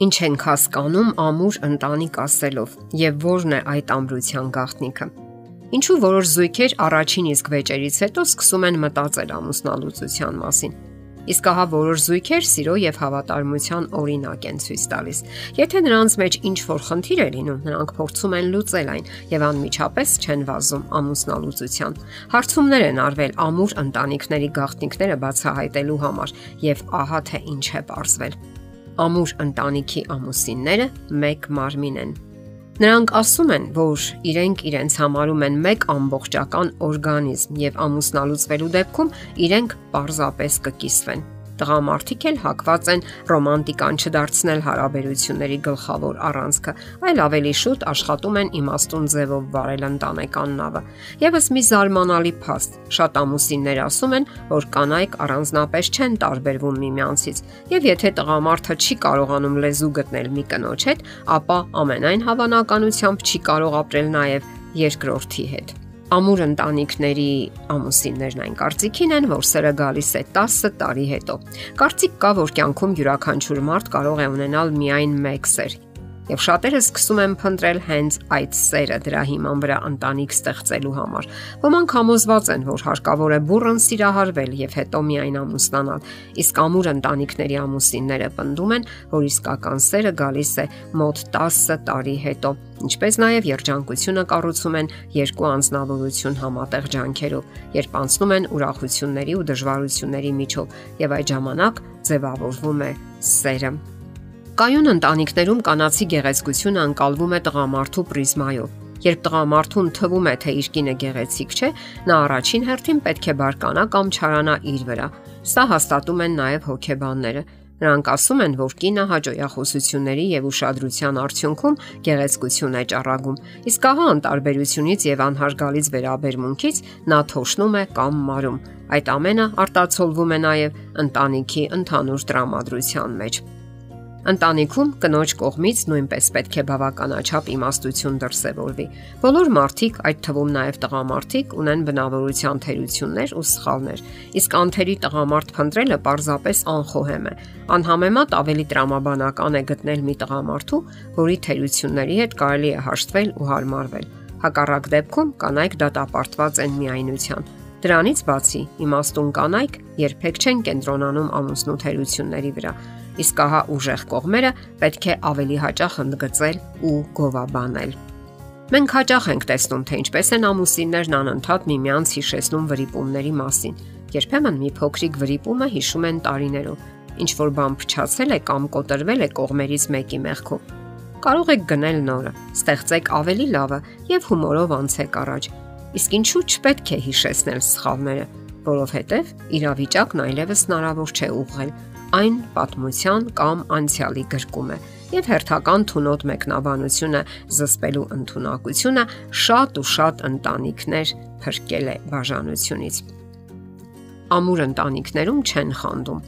Ինչ ենք հասկանում ամուր ընտանիք ասելով եւ ո՞րն է այդ ամրության գաղտնիքը։ Ինչու որոշ զույգեր առաջին իսկ վեճերից հետո սկսում են մտածել ամուսնալուծության մասին։ Իսկ ահա որոշ զույգեր սիրո եւ հավատարմության օրինակ են ցույց տալիս։ Եթե նրանց մեջ ինչ որ խնդիր է լինում, նրանք փորձում են լուծել այն եւ անմիջապես չեն վազում ամուսնալուծության։ Հարցումներ են արվել ամուր ընտանիքների գաղտնիքները բացահայտելու համար եւ ահա թե ինչ է ողրվել ամուր ընտանիքի ամուսինները մեկ մարմին են։ Նրանք ասում են, որ իրենք իրենց համարում են մեկ ամբողջական օրգանիզմ եւ ամուսնալուծվելու դեպքում իրենք պարզապես կկիսվեն։ Տղամարդիկ էլ հակված են ռոմանտիկան չդարձնել հարաբերությունների գլխավոր առանցքը, այլ ավելի շուտ աշխատում են իմաստուն ձևով վարել ընտանեկան նավը։ Եվս մի զարմանալի փաստ։ Շատ ամուսիններ ասում են, որ կանայք առանձնապես չեն տարբերվում միմյանցից, եւ եթե տղամարդը չի կարողանում լեզու գտնել մի կնոջ հետ, ապա ամենայն հավանականությամբ չի կարող ապրել նաեւ երկրորդի հետ ամուր ընտանիքների ամուսիններն այն կարծիքին են, որ սերը գալիս է 10 տարի հետո։ Կարծիք կա, որ կյանքում յուրաքանչյուր մարդ կարող է ունենալ միայն մեկ սեր, եւ շատերը սկսում են փնտրել հենց այդ սերը դրա հիման վրա ընտանիք ստեղծելու համար։ Ոմանք համոզված են, որ հարկավոր է բուրըն սիրահարվել եւ հետո միայն ամուսնանալ, իսկ ամուր ընտանիքների ամուսինները պնդում են, որ իսկական սերը գալիս է մոտ 10 տարի հետո, ինչպես նաև երջանկությունը կառուցում են երկու անznավորություն համատեղ ջանքերով, երբ անցնում են ուրախությունների ու դժվարությունների միջով եւ այդ ժամանակ ձևավորվում է սերը։ Կայուն ընտանիքներում կանացի գեղեցկությունը անցալվում է տղամարդու պրիզմայով։ Երբ տղամարդուն թվում է, թե իր կինը գեղեցիկ չէ, նա առաջին հերթին պետք է բարկանա կամ չարանա իր վրա։ Սա հաստատում են նաև հոգեբանները։ Նրանք ասում են, որ կինը հաջողախոսությունների եւ ուշադրության արդյունքում գեղեցկություն է ճառագում։ Իսկ ահա անտարբերությունից եւ անհարգալից վերաբերմունքից նա թոշնում է կամ մարում։ Այդ ամենը արտացոլվում է նաեւ ընտանիքի ընդհանուր տրամադրության մեջ։ Ընտանիքում կնոջ կողմից նույնպես պետք է բավականաչափ իմաստություն դրսևորվի։ Բոլոր մարդիկ, այդ թվում նաև տղամարդիկ, ունեն բնավորության թերություններ ու սխալներ, իսկ անթերի տղամարդ փնտրելը պարզապես անխոհեմ է։ Անհամեմատ ավելի տրամաբանական է գտնել մի տղամարդու, որի թերությունների հետ կարելի է հաշտվել ու հարմարվել։ Հակառակ դեպքում կանայք դատապարտված են միայնության։ Դրանից բացի, իմաստուն կանայք երբեք չեն կենտրոնանում ամուսնու թերությունների վրա իսկ ահա ուժեղ կողմերը պետք է ավելի հաճախ ընդգծել ու գովաբանել։ Մենք հաճախ ենք տեսնում, թե ինչպես են ամուսիններն անընդհատ միմյանց հիշեցնում վրիպումների մասին։ Երբեմն մի փոքրիկ վրիպումը հիշում են տարիներով, ինչ որ բան փչացել է կամ կոտրվել է կողմերից մեկի մեղքով։ Կարող եք գնել նորը, ստեղծեք ավելի լավը եւ հումորով անցեք առաջ։ Իսկ ինչու չպետք է հիշեցնել սխալները, որովհետեւ իրավիճակն այլևս հնարավոր չէ ուղղել այն պատմության կամ անցյալի գրկում է եւ հերթական թունոտ մեկնաբանությունը զսպելու ընտունակությունը շատ ու շատ ընտանիքներ փրկել է բաժանությունից։ Ամուր ընտանիքներում չեն խանդում։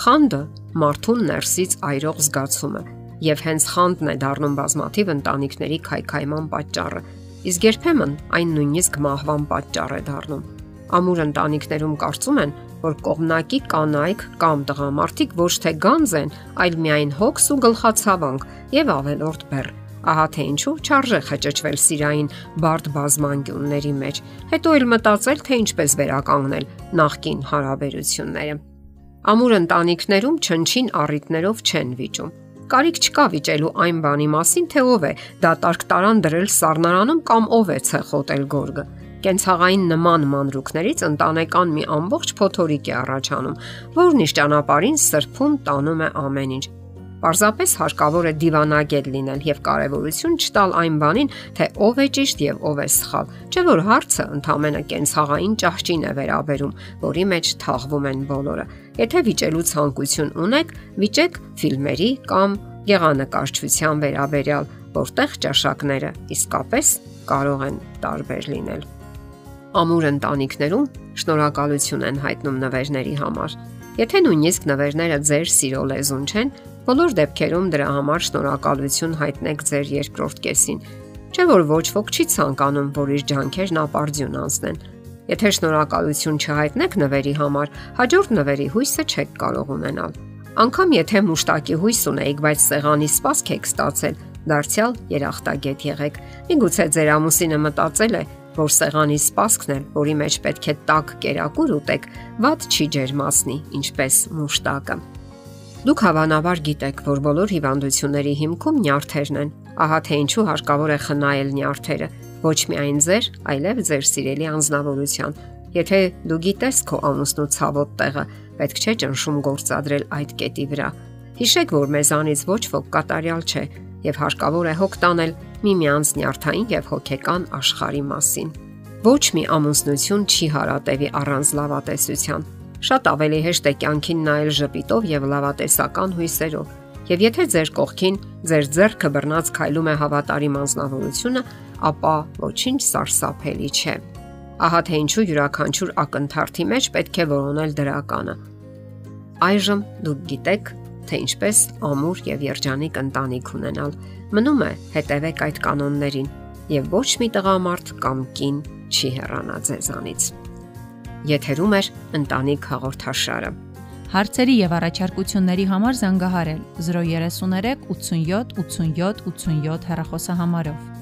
Խանդը մարդուն ներսից այրող զգացում է եւ հենց խանդն է դառնում բազմաթիվ ընտանիքների քայքայման պատճառը։ Իսկ երբեմն այն նույնիսկ մահվան պատճառ է դառնում։ Ամուր ընտանիքներում կարծում են, որ կողմնակի կանայք կամ տղամարդիկ ոչ թե գանձ են, այլ միայն հոգս ու գլխացավանք եւ ավելորդ բեռ։ Ահա թե ինչու չարժե խճճվել սիրային բարդ բազմանկյունների մեջ։ Հետո էլ մտածել, թե ինչպես վերականգնել նախկին հարաբերությունները։ Ամուր ընտանիքներում չնչին առիթներով չեն վիճում։ Կարիք չկա վիճելու այն բանի մասին, թե ով է դատարկ տարան դրել սառնարանում կամ ով է ցեխոտել գորգը կենցաղային նման մանրուքներից ընտանեկան մի ամբողջ փոթորիկ է առաջանում, որն իշ ճանապարհին սրբում տանում է ամեն ինչ։ Պարզապես հարկավոր է դիվանագետ լինել եւ կարեւորություն չտալ այն բանին, թե ով է ճիշտ եւ ով է սխալ։ Չէ որ հարցը ընդհանրապես կենցաղային ճահճին է վերաբերում, որի մեջ թաղվում են բոլորը։ Եթե վիճելու ցանկություն ունեք, վիճեք ֆիլմերի կամ գեղանկարչության վերաբերյալ, որտեղ ճաշակները իսկապես կարող են տարբեր լինել ամուր ընտանիքներում շնորհակալություն են հայտնում նվերների համար։ Եթե նույնիսկ նվերները ձեր սիրո լեզուն չեն, բոլոր դեպքերում դրա համար շնորհակալություն հայտնեք ձեր երկրորդ կեսին։ Չէ որ ոչ ոք չի ցանկանում, որ իր ջանքերն ապարդյուն անցնեն։ Եթե շնորհակալություն չհայտնեք նվերի համար, հաջորդ նվերի հույսը չեք կարող ունենալ։ Անկամ եթե մուշտակի հույս ունեիք, բայց սեղանի սպասք եք ստացել, դարձյալ երախտագետ եղեք։ Միգուցե ձեր ամուսինը մտածել է, որ սեղանի սպասքն էլ, որի մեջ պետք է տաք կերակուր ուտեք, ված չի ջերմացնի, ինչպես մուշտակը։ Դուք հավանաբար գիտեք, որ բոլոր հիվանդությունների հիմքում նյարդերն են։ Ահա թե ինչու հարկավոր է խնայել նյարդերը, ոչ միայն ձեր, այլև ձեր սիրելի անznավորության։ Եթե դու գիտես քո ամուսնու ցավոտ տեղը, պետք չէ ճնշում գործադրել այդ կետի վրա։ Հիշեք, որ մեզանից ոչ ոք կատարյալ չէ եւ հարկավոր է հոգ տանել միմյանց նյարդային եւ հոգեկան աշխարհի մասին։ Ոչ մի ամուսնություն չի հարատևի առանց լավատեսության։ Շատ ավելի հեշտ է կյանքին նայել ժպիտով եւ լավատեսական հույսերով։ Եվ եթե ձեր կողքին ձեր ձեռքը բռնած քայլում է հավատարիմ անznավորությունը, ապա ոչինչ սարսափելի չէ։ Ահա թե ինչու յուրաքանչյուր ակնթարթի մեջ պետք է որոնել դրականը։ Այժմ դուք գիտեք, թե ինչպես ամուր եւ երջանիկ ընտանիք ունենալ։ Մնում է հետևեք այդ կանոններին եւ ոչ մի տղամարդ կամ կին չի հեռանա ձեզանից։ Եթերում է ընտանիք հաղորդաշարը։ Հարցերի եւ առաջարկությունների համար զանգահարել 033 87 87 87 հեռախոսահամարով։